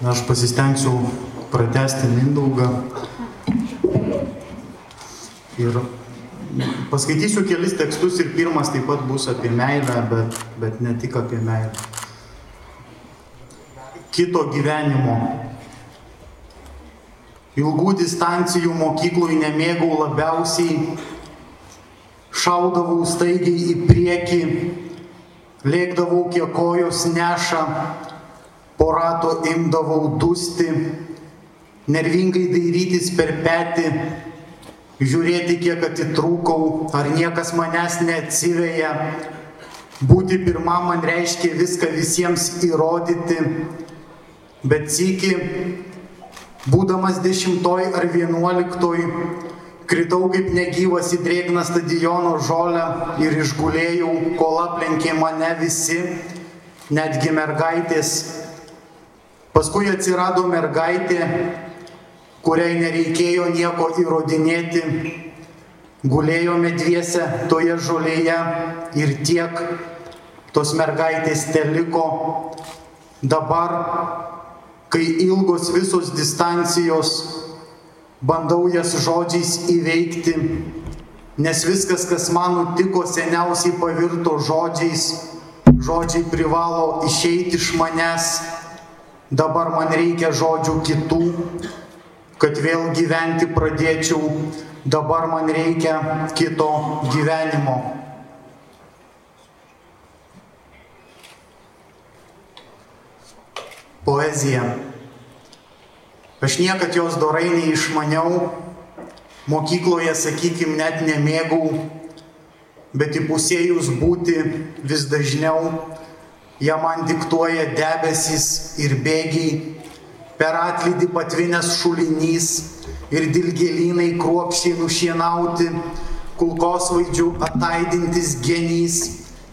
Aš pasistengsiu pratesti Mindaugą. Ir paskaitysiu kelis tekstus ir pirmas taip pat bus apie meilę, bet, bet ne tik apie meilę. Kito gyvenimo. Ilgų distancijų mokyklui nemėgau labiausiai, šaudavau staigiai į priekį, lėkdavau kiek kojos neša, po rato imdavau dusti, nervingai dairytis per petį, žiūrėti, kiek atitrūkau, ar niekas manęs neatsiveja. Būti pirmam man reiškia viską visiems įrodyti, bet sėki, būdamas dešimtoj ar vienuoliktoj, kritau kaip negyvas į drėgną stadiono žolę ir išgulėjau, kol aplenkė mane visi, netgi mergaitės Paskui atsirado mergaitė, kuriai nereikėjo nieko įrodinėti. Gulėjome dviese toje žolėje ir tiek tos mergaitės teliko. Dabar, kai ilgos visos distancijos, bandau jas žodžiais įveikti, nes viskas, kas man nutiko, seniausiai pavirto žodžiais. Žodžiai privalo išeiti iš manęs Dabar man reikia žodžių kitų, kad vėl gyventi pradėčiau. Dabar man reikia kito gyvenimo. Poezija. Aš niekad jos dorai neišmaniau, mokykloje, sakykim, net nemėgau, bet įpusėjus būti vis dažniau Jie man diktuoja debesys ir bėgiai, per atlydį patvinęs šulinys ir dilgelynai kruopščiai nušienauti, kulkos vaidžių ataidintis genys,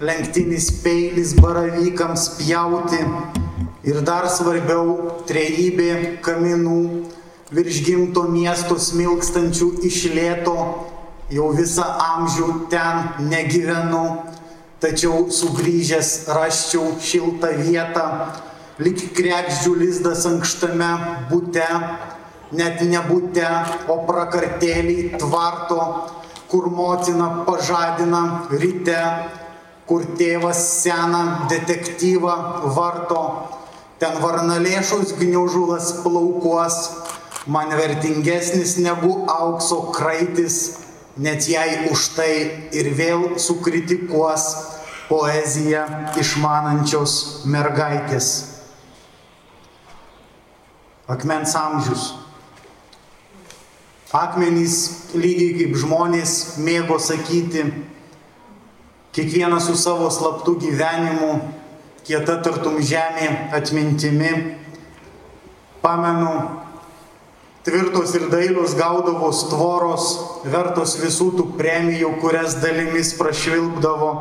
lenktinis peilis baravykams pjauti ir dar svarbiau trejybė kaminų virš gimto miesto smilkstančių iš lėto, jau visą amžių ten negyvenu tačiau sugrįžęs raščiau šiltą vietą, lik krekždžių lizdas ankštame būte, net ne būte, o prakartėliai tvarto, kur motina pažadina ryte, kur tėvas seną detektyvą varto, ten varnalėšos gniužulas plaukuos, man vertingesnis negu aukso kraitis net jei už tai ir vėl sukritikuos poeziją išmanančios mergaitės. Akmens amžius. Akmenys lygiai kaip žmonės mėgo sakyti, kiekvienas su savo slaptų gyvenimu, kieta tartum žemė atmintimi. Pamenu, tvirtos ir dailios gaudavos tvoros, vertos visų tų premijų, kurias dalimis prašvilpdavo.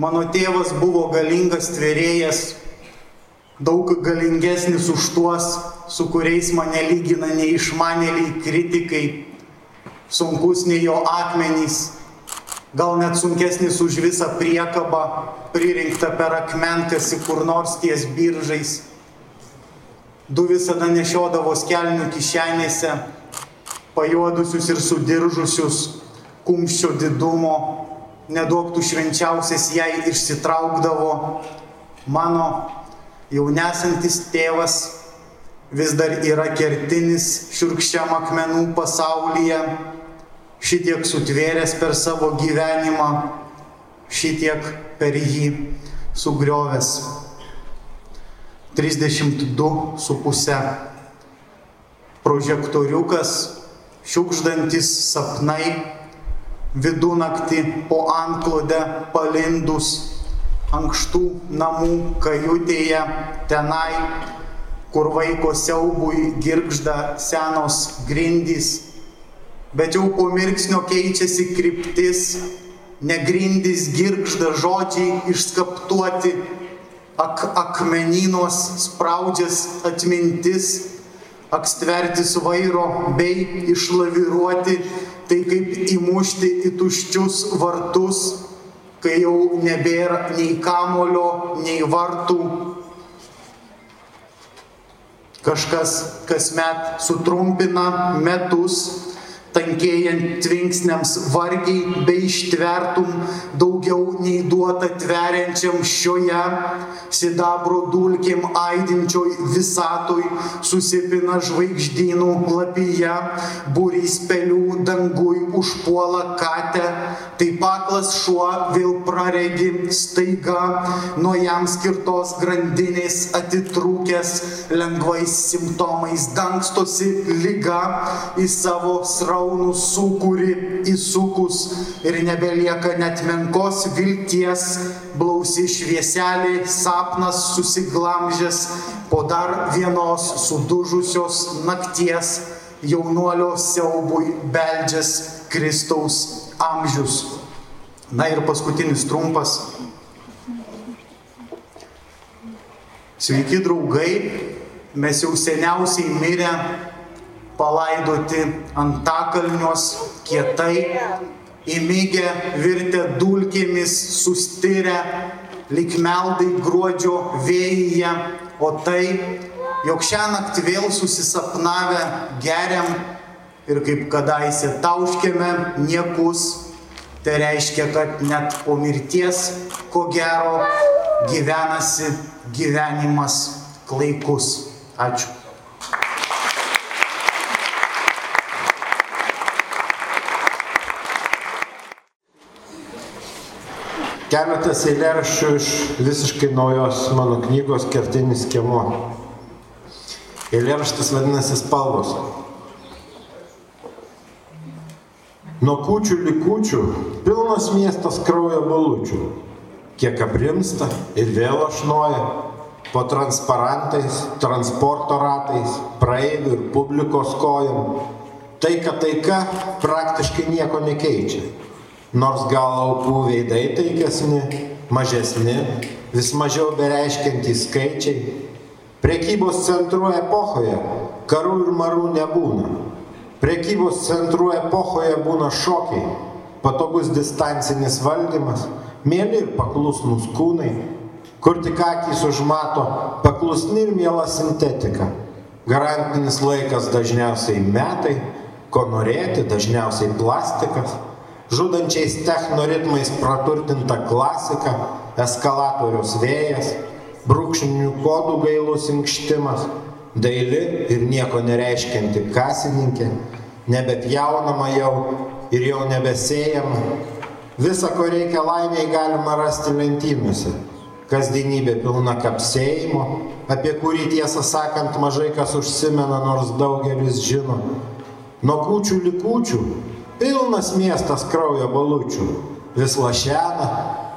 Mano tėvas buvo galingas tvėrėjas, daug galingesnis už tuos, su kuriais mane lygina neišmanėliai kritikai, sunkus nei jo akmenys, gal net sunkesnis už visą priekabą, pririnktą per akmenkasi kur nors ties biržais Du visada nešiodavo skelnių kišenėse, pajuodusius ir sudiržusius, kumščio didumo, neduoktų švenčiausias jai išsitraukdavo. Mano jau nesantis tėvas vis dar yra kertinis širkščiam akmenų pasaulyje, šitiek sutvėręs per savo gyvenimą, šitiek per jį sugriovęs. 32,5. Prožektoriukas, šiukždantis sapnai, vidunakti po antklodę palindus, ankštų namų kajutėje tenai, kur vaiko siaubui girgžda senos grindys, bet jau po mirksnio keičiasi kryptis, negrindys girgžda žodžiai išskaptuoti ak akmenynos spraudžias atmintis, akstvertis vairo bei išlaviruoti, tai kaip įmušti į tuščius vartus, kai jau nebėra nei kamulio, nei vartų. Kažkas kasmet sutrumpina metus, tankėjant tvinksniams vargiai bei ištvertum daugiau nei duota tveriančiam šioje sidabro dulkim aidinčioj visatoj susipina žvaigždynų lapyje, būrys pelių dangui užpuola katę, tai paklas šuo vėl praregi staiga nuo jam skirtos grandinės atitrūkęs lengvais simptomais. Dangstosi lyga į savo srautą sraunų sukūri įsukus ir nebelieka net menkos vilties, blausi švieselė, sapnas susiglamžęs po dar vienos sudužusios nakties jaunuolio siaubui beldžias Kristaus amžius. Na ir paskutinis trumpas. Sveiki draugai, mes jau seniausiai mirę palaidoti antakalnios kietai, įmygę virtę dulkėmis, sustirę, lik meldai gruodžio vėjyje, o tai, jog šią naktį vėl susisapnavę geriam ir kaip kadaise tauškėme niekus, tai reiškia, kad net po mirties, ko gero, gyvenasi gyvenimas klaikus. Ačiū. Keletas eilėraščių iš visiškai naujos mano knygos Kertinis kiemo. Eilėraštis vadinasi Spalvos. Nuo kūčių likučių pilnas miestas kraujo balučių. Kiek aprimsta ir vėl ašnoja po transparantais, transporto ratais, praeivių ir publikos kojom. Taika taika praktiškai nieko nekeičia nors gal aukų veidai taikesni, mažesni, vis mažiau bereiškiantys skaičiai. Prekybos centrų epochoje karų ir marų nebūna. Prekybos centrų epochoje būna šokiai, patogus distancinis valdymas, mėly ir paklusnus kūnai, kur tik akys užmato paklusni ir miela sintetika. Garantinis laikas dažniausiai metai, ko norėti dažniausiai plastikas žudančiais technoritmais praturtinta klasika, eskalatorius vėjas, brūkšnių kodų gailus inkštimas, daili ir nieko nereiškianti kasininkė, nebepjaunama jau ir jau nebesėjama. Visa, ko reikia laimiai, galima rasti lentynose. Kasdienybė pilna kapsėjimo, apie kurį tiesą sakant mažai kas užsimena, nors daugelis žino. Nuo kūčių likučių Pilnas miestas kraujo balučių, vis lašena,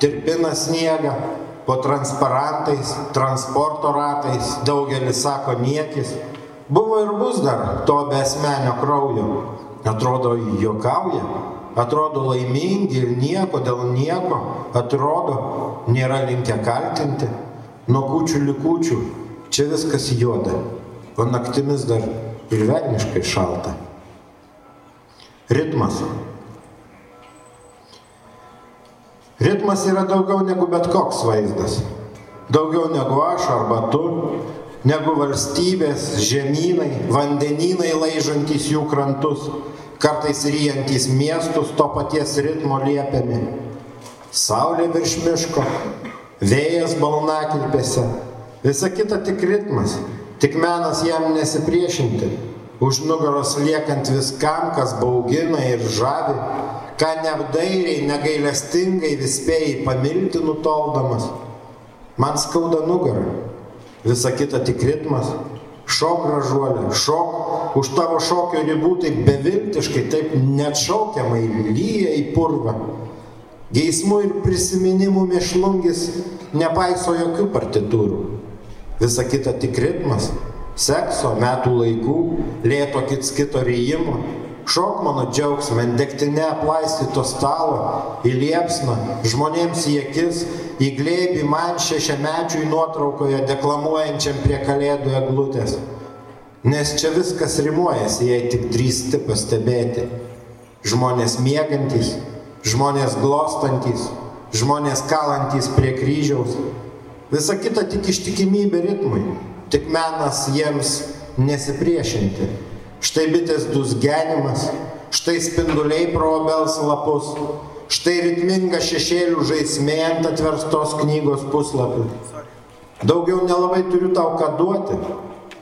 tirpina sniegą, po transparantais, transporto ratais, daugelis sako niekis. Buvo ir bus dar to besmenio kraujo. Atrodo, juokauja, atrodo laimingi ir nieko dėl nieko, atrodo, nėra linkę kaltinti. Nuo kučių likučių čia viskas juoda, o naktimis dar ir velniškai šalta. Ritmas. Ritmas yra daugiau negu bet koks vaizdas. Daugiau negu aš arba tu, negu valstybės, žemynai, vandenynai laižantys jų krantus, kartais ryjantys miestus to paties ritmo liepiami. Saulė virš miško, vėjas balnakilpėse, visa kita tik ritmas, tik menas jam nesipriešinti už nugaros liekant viskam, kas baugina ir žavi, ką neapdairiai, negailestingai vis spėjai pamilti nutoldamas. Man skauda nugarą, visa kita tik ritmas. Šok gražuolė, šok, už tavo šokio ribų taip beviltiškai, taip neatšaukiamai lyja į purvą. Geismų ir prisiminimų mėšlungis nepaiso jokių partitūrų. Visa kita tik ritmas, sekso, metų laikų, lėto kits kito ryjimo, šok mano džiaugsmę, degtinę aplaistyto stalo, į liepsną, žmonėms į akis, į glėbį man šešiamečiui nuotraukoje deklamuojančiam prie kalėdų eglutės. Nes čia viskas rimuojasi, jei tik drįsti pastebėti. Žmonės mėgantys, žmonės glostantis, žmonės kalantys prie kryžiaus. Visa kita tik ištikimybė ritmui tik menas jiems nesipriešinti. Štai bitės dusgenimas, štai spinduliai pro obels lapus, štai ritminga šešėlių žaismė ant atverstos knygos puslapių. Daugiau nelabai turiu tau ką duoti,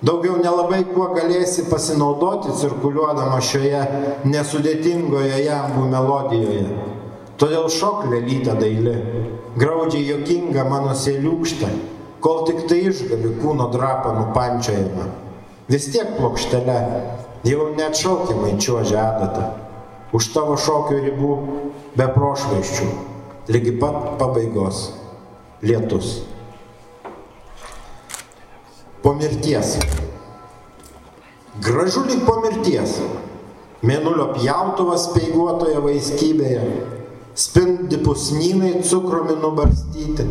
daugiau nelabai kuo galėsi pasinaudoti cirkuliuodama šioje nesudėtingoje jambų melodijoje. Todėl šok lelytą daili, graudžiai jokinga mano sėliukštė, kol tik tai išgali kūno drapą nupančiojama. Vis tiek plokštelė, jau net šokimai čiuožia adatą. Už tavo šokio ribų be prošvaiščių, lygi pat pabaigos lietus. Po mirties. Gražu lyg po mirties. Mėnulio pjautuvas peiguotoje vaiskybėje. Spindi pusnynai cukrumi nubarstyti.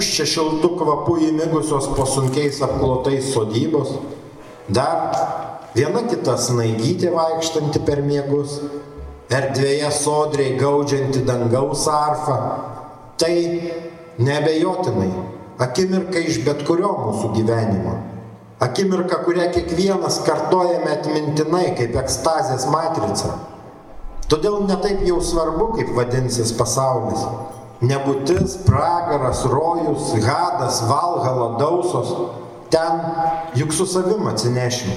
Pūkščia šiltų kvapų įmigusios po sunkiais apklotais sodybos. Dar viena kita snaigytė vaikštanti per miegus. Erdvėje sodriai gaudžianti dangaus arfą. Tai nebejotinai akimirka iš bet kurio mūsų gyvenimo. Akimirka, kurią kiekvienas kartojame atmintinai kaip ekstazės matrica. Todėl netaip jau svarbu, kaip vadinsis pasaulis. Nebūtis, pragaras, rojus, hadas, valhala, dausos. Ten juk su savim atsinešim.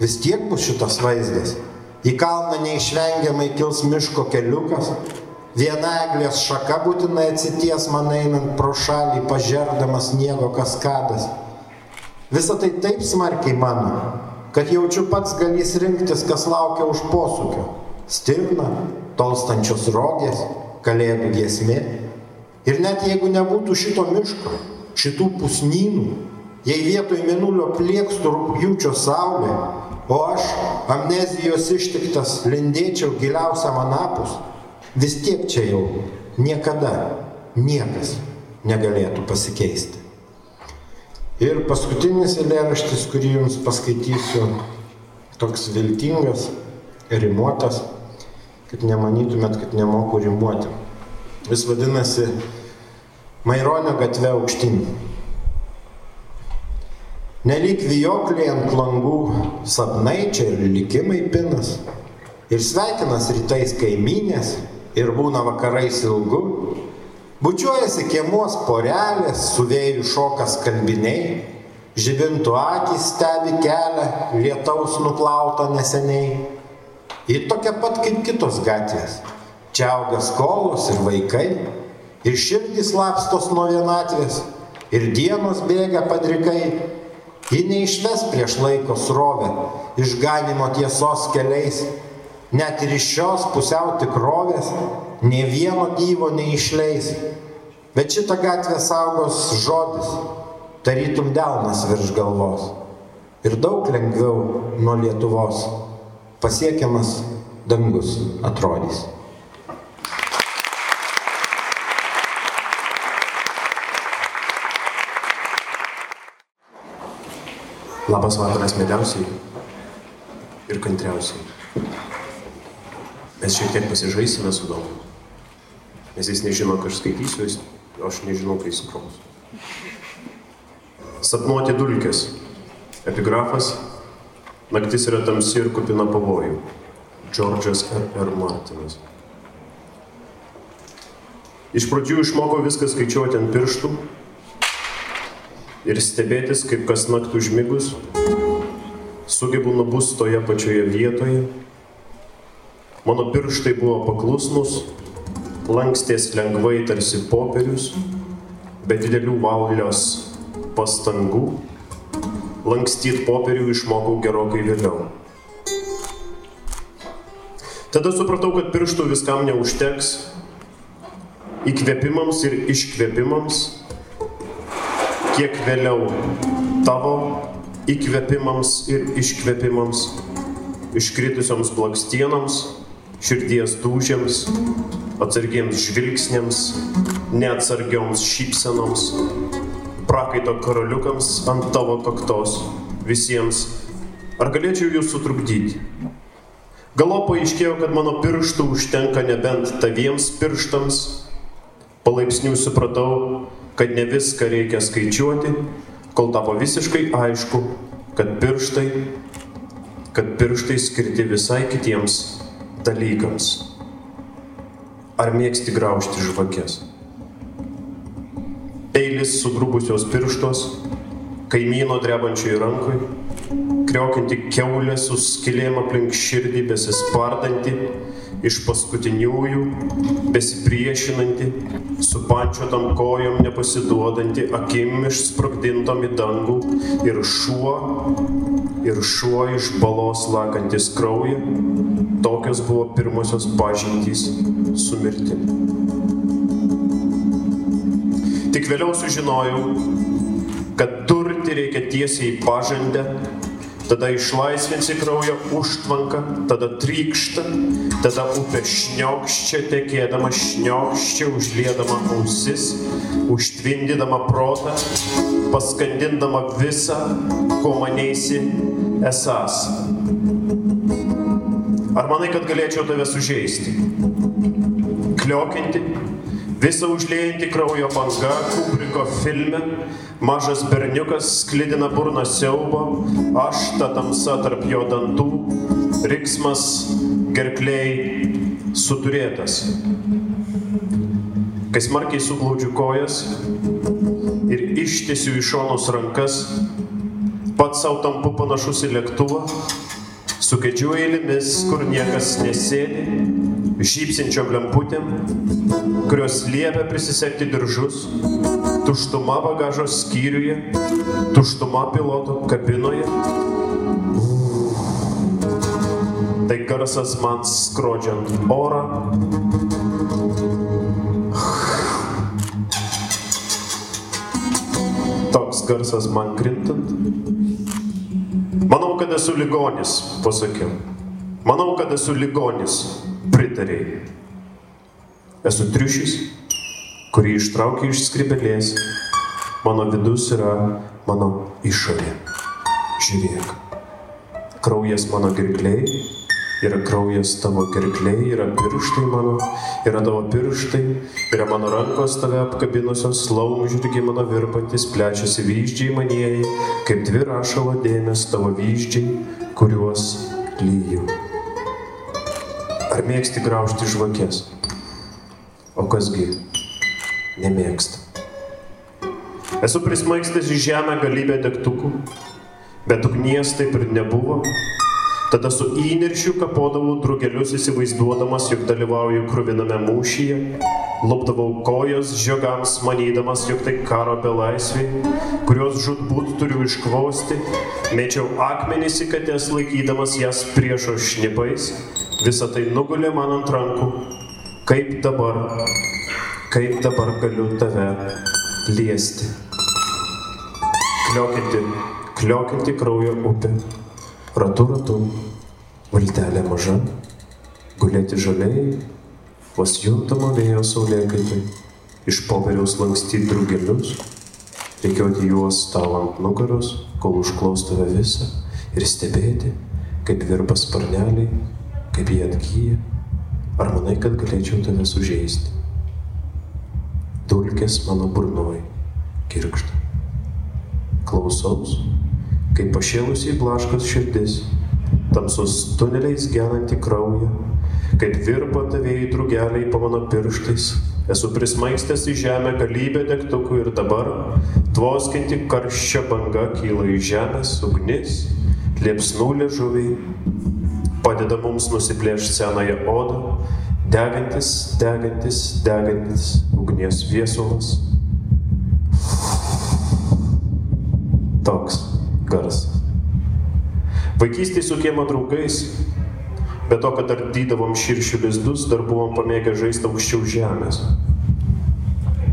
Vis tiek bus šitas vaizdas. Į kalną neišvengiamai kils miško keliukas, Viena eglės šaka būtinai atsities man einant pro šalį, pažerdamas sniego kaskadas. Visą tai taip smarkiai mano, kad jaučiu pats galys rinktis, kas laukia už posūkio. Stirna, tolstančios rogės, kalėdų giesmė. Ir net jeigu nebūtų šito miško, šitų pusnynų, jei vietoj minulio plėkstų rūpjūčio saulė, o aš, amnezijos ištiktas, lindėčiau giliausiam anapus, vis tiek čia jau niekada niekas negalėtų pasikeisti. Ir paskutinis eilėraštis, kurį jums paskaitysiu, toks viltingas, rimuotas, kad nemanytumėt, kad nemoku rimuoti. Jis vadinasi Maironio gatve aukštyn. Nelik vijokliai ant langų, sapnai čia ir likimai pinas. Ir sveikinas rytais kaiminės, ir būna vakarais ilgu. Bučiuojasi kiemuos porelės, su vėjų šokas kalbiniai, žibintų akis stebi kelią, lietaus nuplautą neseniai. Ir tokia pat kaip kitos gatvės. Čia auga skolos ir vaikai, ir širdys lapstos nuo vienatvės, ir dienos bėga padrikai. Ji neišves prieš laiko srovę, išganimo tiesos keliais, net ir iš šios pusiau tikrovės ne vieno gyvo neišleis. Bet šitą gatvę saugos žodis, tarytum delnas virš galvos. Ir daug lengviau nuo Lietuvos pasiekiamas dangus atrodys. Labas vakaras mieliausiai ir kantriausiai. Mes šiek tiek pasižaisime su domu. Nes jis nežino, ką aš skaitysiu, jis, aš nežinau, kai jis kros. Sapnuoti dulkės. Epigrafas. Naktis yra tamsi ir kupina pavojų. Džordžas R. R. Martinas. Iš pradžių išmoko viską skaičiuoti ant pirštų ir stebėtis, kaip kas naktų užmigus, sugebu nubus toje pačioje vietoje Mano pirštai buvo paklusnus, lankstės lengvai tarsi popierius, be didelių valios pastangų. Lankstyti popierių išmokau gerokai vėliau. Tada supratau, kad pirštų viskam neužteks. Įkvėpimams ir iškvėpimams. Kiek vėliau tavo įkvėpimams ir iškvėpimams, iškritusioms blakstienoms širdies dūžiams, atsargiems žvilgsniams, neatsargioms šypsenoms, prakaito karaliukams ant tavo kaktos, visiems. Ar galėčiau jūs sutrukdyti? Galo paaiškėjo, kad mano pirštų užtenka nebent taviems pirštams. Palaipsniui supratau, kad ne viską reikia skaičiuoti, kol tapo visiškai aišku, kad pirštai, kad pirštai skirti visai kitiems dalykams. Ar mėgsti graužti žvakės? Peilis sugrubusios pirštos, kaimyno drebančiai rankui, kriokinti keulė su skilėm aplink širdį besispardanti, iš paskutiniųjų, besipriešinanti, su pančiotam kojom nepasiduodanti, akim išsprogdintom į dangų ir šuo, ir šuo iš balos lakantis kraują, tokios buvo pirmosios pažintys su mirtimi. Tik vėliau sužinojau, kad durti reikia tiesiai į pažandę tada išlaisvinsi kraujo užtvanką, tada trykšta, tada upė šniokščia, tekėdama šniokščia, užliedama ausis, užtvindydama protą, paskandindama visą, ko manėsi esas. Ar manai, kad galėčiau tave sužeisti? Kliokinti, visą užliejantį kraujo banga Kubriko filme Mažas berniukas sklidina burną siaubo, aš ta tamsa tarp jo dantų, riksmas gerkliai suturėtas. Kai smarkiai suglaudžiu kojas ir ištiesiu į šonus rankas, pats savo tampu panašus į lėktuvą, su kėdžių eilėmis, kur niekas nesėdi, žypsinčiom lemputėm, kurios liepia prisisekti diržus, tuštuma bagažo skyriuje, tuštuma piloto kabinoje. Tai garsas man skrodžiant orą. Toks garsas man krintant. Manau, kad esu ligonis, pasakiau. Manau, kad esu ligonis, pritarėjai. Esu triušis, kurį ištraukia iš skribelės. Mano vidus yra mano išorė. Žiūrėk. Kraujas mano girkliai, yra kraujas tavo girkliai, yra pirštai mano, yra tavo pirštai, yra mano rankos tave apkabinusios, laumžirgiai mano virpantis, plečiasi vyždžiai manieji, kaip dvi rašalo dėmes tavo vyždžiai, kuriuos lyju. Ar mėgsti graužti žvakės? O kasgi? nemėgsta. Esu prismaigstęs į žemę galybę degtukų, bet ugnies taip ir nebuvo. Tada su įniršiu kapodavau drugelius įsivaizduodamas, jog dalyvauju krūviname mūšyje, lopdavau kojas žiogams, manydamas, jog tai karo belaisviai, kuriuos žudbūt turiu iškvosti, mėčiau akmenys į katės laikydamas jas priešo šnipais, visą tai nugulė man ant rankų, kaip dabar? Kaip dabar galiu tave liesti. Kliokinti, kliokinti kraujo upė, ratu ratu, valtelė maža, gulėti žaliai, vos juntamo vėjo saulėkaitai, iš popieriaus lankstyti drugelius, reikiuoti juos tau ant nugaros, kol užklaus tave visą ir stebėti, kaip virpa sparneliai, kaip jie atgyja. Ar manai, kad galėčiau tave sužeisti? dulkės mano burnoj kirkšta. Klausaus, kaip pašėlusiai blaškos širdis, tamsus tuneliais genanti kraują, kaip virpa tavėjai drugeliai po mano pirštais, esu prismaigstęs į žemę galybę degtukų ir dabar, tvoskinti karščia banga kyla į žemės ugnis, liepsnų liežuviai, padeda mums nusiplėšti senąją odą, degantis, degantis, degantis, ugnies viesulas. Toks garsas. Vaikystėje su kiemo draugais, be to, kad ardydavom širšių lizdus, dar buvom pamėgę žaisti aukščiau žemės.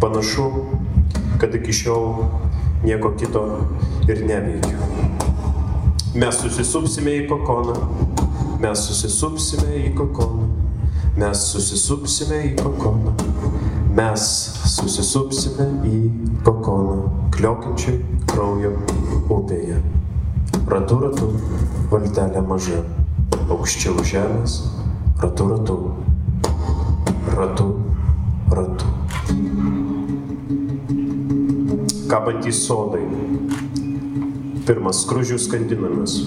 Panašu, kad iki šiol nieko kito ir neveikiu. Mes susisupsime į kokoną, mes susisupsime į kokoną, mes susisupsime į kokoną, Mes susisupsime į kokoną, kliokiančiai kraujo upėje. Ratu ratu, valtelė maža, aukščiau žemės, ratu ratu, ratu ratu. Kabantys sodai, pirmas skružių skandinamas.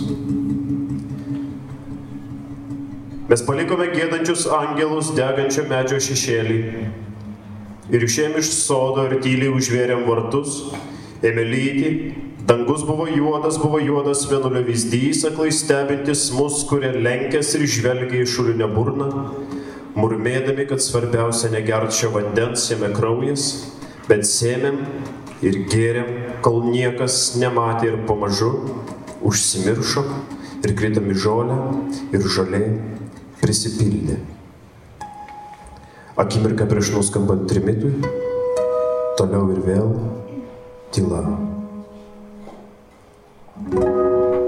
Mes palikome gėdančius angelus degančio medžio šešėlį ir išėjom iš sodo ir tyliai užvėrėm vartus, ėmė lyti, dangus buvo juodas, buvo juodas vienulio vyzdys, aklai stebintis mus, kurie lenkės ir žvelgia į šulinę burną, murmėdami, kad svarbiausia negert šio vandens, jame kraujas, bet sėmėm ir gėrėm, kol niekas nematė ir pamažu užsimiršo ir kritam į žolę ir žolė prisipildė. Akimirką prieš nuskambant trimitui, toliau ir vėl tyla.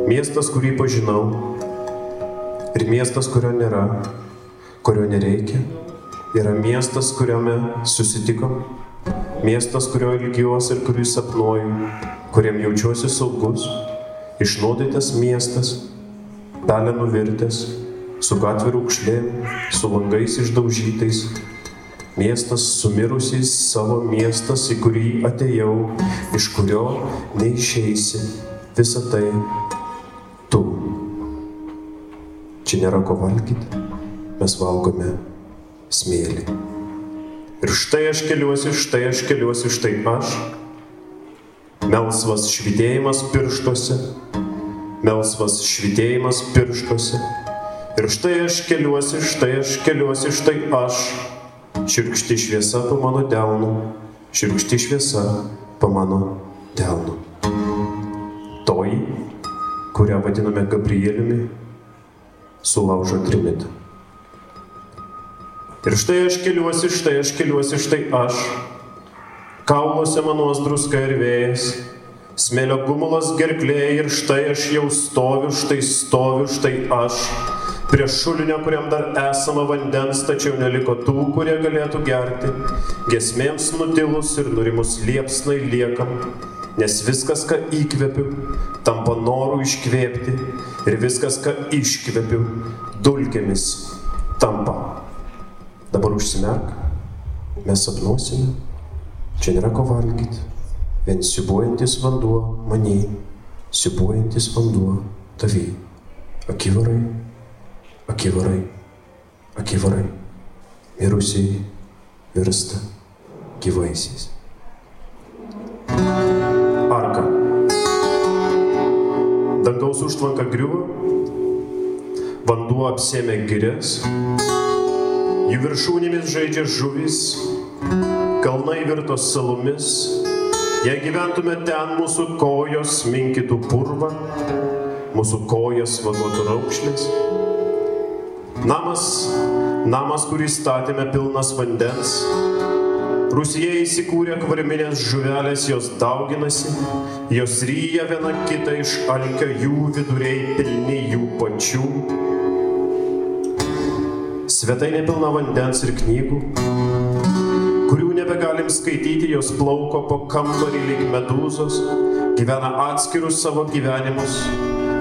Miestas, kurį pažinau ir miestas, kurio nėra, kurio nereikia, yra miestas, kuriame susitikom Miestas, kurio ilgiuosi ir kurį sapnuoju, kuriam jaučiuosi saugus, išnuodytas miestas, pelenų virtęs, su gatvių rūkšlėm, su langais išdaužytais, miestas sumirusiais savo miestas, į kurį atėjau, iš kurio neišeisi, visa tai tu. Čia nėra ko valgyti, mes valgome smėlį. Ir štai aš keliuosi, štai aš keliuosi, štai aš. Melsvas švitėjimas pirštuose, melsvas švitėjimas pirštuose. Ir štai aš keliuosi, štai aš keliuosi, štai aš. Širkšti šviesa po mano delnu, širkšti šviesa po mano delnu. Toji, kurią vadiname Gabrieliumi, sulaužo trimitą. Ir štai aš keliuosi, štai aš keliuosi, štai aš. Kauluose manos druska ir vėjas, smėlio gumulas gerklėje ir štai aš jau stoviu, štai stoviu, štai aš. Prie šulinio, kuriam dar esama vandens, tačiau neliko tų, kurie galėtų gerti. Gesmėms nutilus ir nurimus liepsnai liekam, nes viskas, ką įkvepiu, tampa noru iškvėpti. Ir viskas, ką iškvepiu, dulkėmis tampa. Dabar užsimerk, mes sapnuosime, čia nėra ko valgyti, vien siubuojantis vanduo maniai, siubuojantis vanduo taviai. Akivarai, akivarai, akivarai, mirusiai virsta gyvaisiais. Arka. Dangaus užtvanka griuvo, vanduo apsėmė girias, Jų viršūnėmis žaidžia žuvis, kalnai virto salomis. Jei gyventume ten, mūsų kojos minkytų purvą, mūsų kojas vaduotų raukšlės. Namas, namas, kurį statėme pilnas vandens. Rusija įsikūrė akvariminės žuvelės, jos dauginasi, jos ryja viena kitą iš alkio, jų viduriai pilni jų pačių Svetainė pilna vandens ir knygų, kurių nebegalim skaityti, jos plauko po kambarį lyg medūzos, gyvena atskirus savo gyvenimus,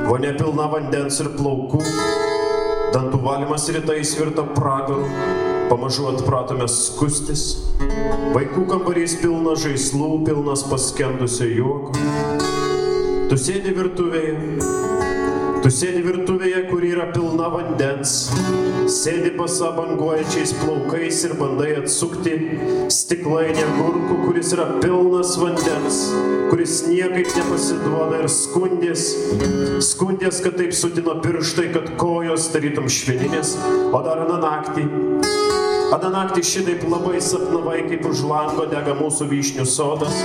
vonė pilna vandens ir plaukų, dantų valymas rytais virto pragaru, pamažu atpratome skustis, vaikų kambarys pilnas žaislų, pilnas paskendusio juoko. Tu sėdi virtuvėje, Tu sėdi virtuvėje, kur yra pilna vandens, sėdi pasabanguojančiais plaukais ir bandai atsukti stiklainį agurkų, kuris yra pilnas vandens, kuris niekaip nepasiduoda ir skundės, skundės, kad taip sutino pirštai, kad kojos tarytum švininės, o dar aną naktį Aną naktį šitaip labai sapnavai, kaip už lango dega mūsų vyšnių sodas,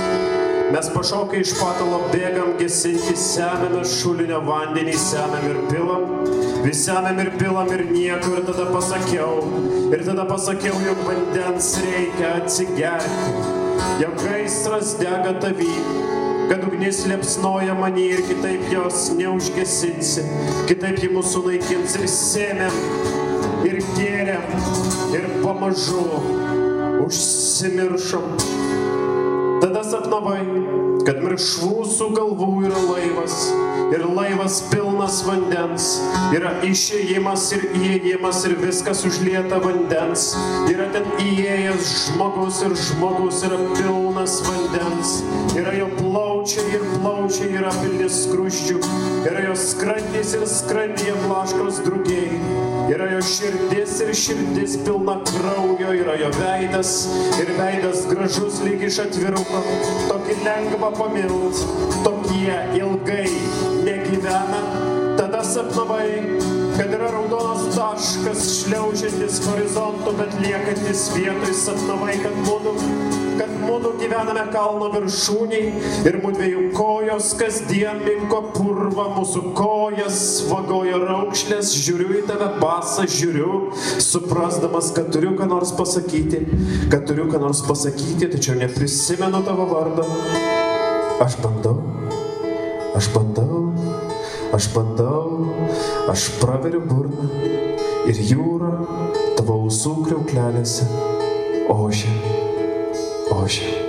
Mes pašokai iš patalo bėgam gesinti, semėme šulinio vandenį, semėm ir pilam, vis semėm ir pilam ir nieko ir tada pasakiau, ir tada pasakiau, jog vandens reikia atsigerti, jog gaisras dega tavy, kad ugnis liepsnoja manį ir kitaip jos neužgesinsi, kitaip ji mūsų naikins ir sėmėm, ir gėrėm, ir pamažu užsimiršom. Tada sapnavai, kad miršvų su galvų yra laivas ir laivas pilnas vandens, yra išėjimas ir įėjimas ir viskas užlieta vandens, yra ten įėjęs žmogus ir žmogus yra pilnas vandens, yra jo plaukas plaučiai ir plaučiai yra pilni skruščių, yra jos skrandys ir skrandyje blaškos drugiai, yra jo širdis ir širdis pilna kraujo, yra jo veidas ir veidas gražus lyg iš atviruko, tokį lengva pamilt, tokie ilgai negyvena, tada sapnavai, kad yra raudonas taškas šliaužiantis horizontu, bet liekantis vietoj sapnavai, kad mūdu, mūdu gyvename kalno viršūniai ir mūdviejų kojos kasdien minko purva, mūsų kojas vagojo raukšlės, žiūriu į tave basą, žiūriu, suprasdamas, kad turiu ką nors pasakyti, kad turiu ką nors pasakyti, tačiau neprisimenu tavo vardą. Aš bandau, aš bandau, aš bandau, aš praveriu burną ir jūra tavo ausų kriauklelėse ošia, ošia.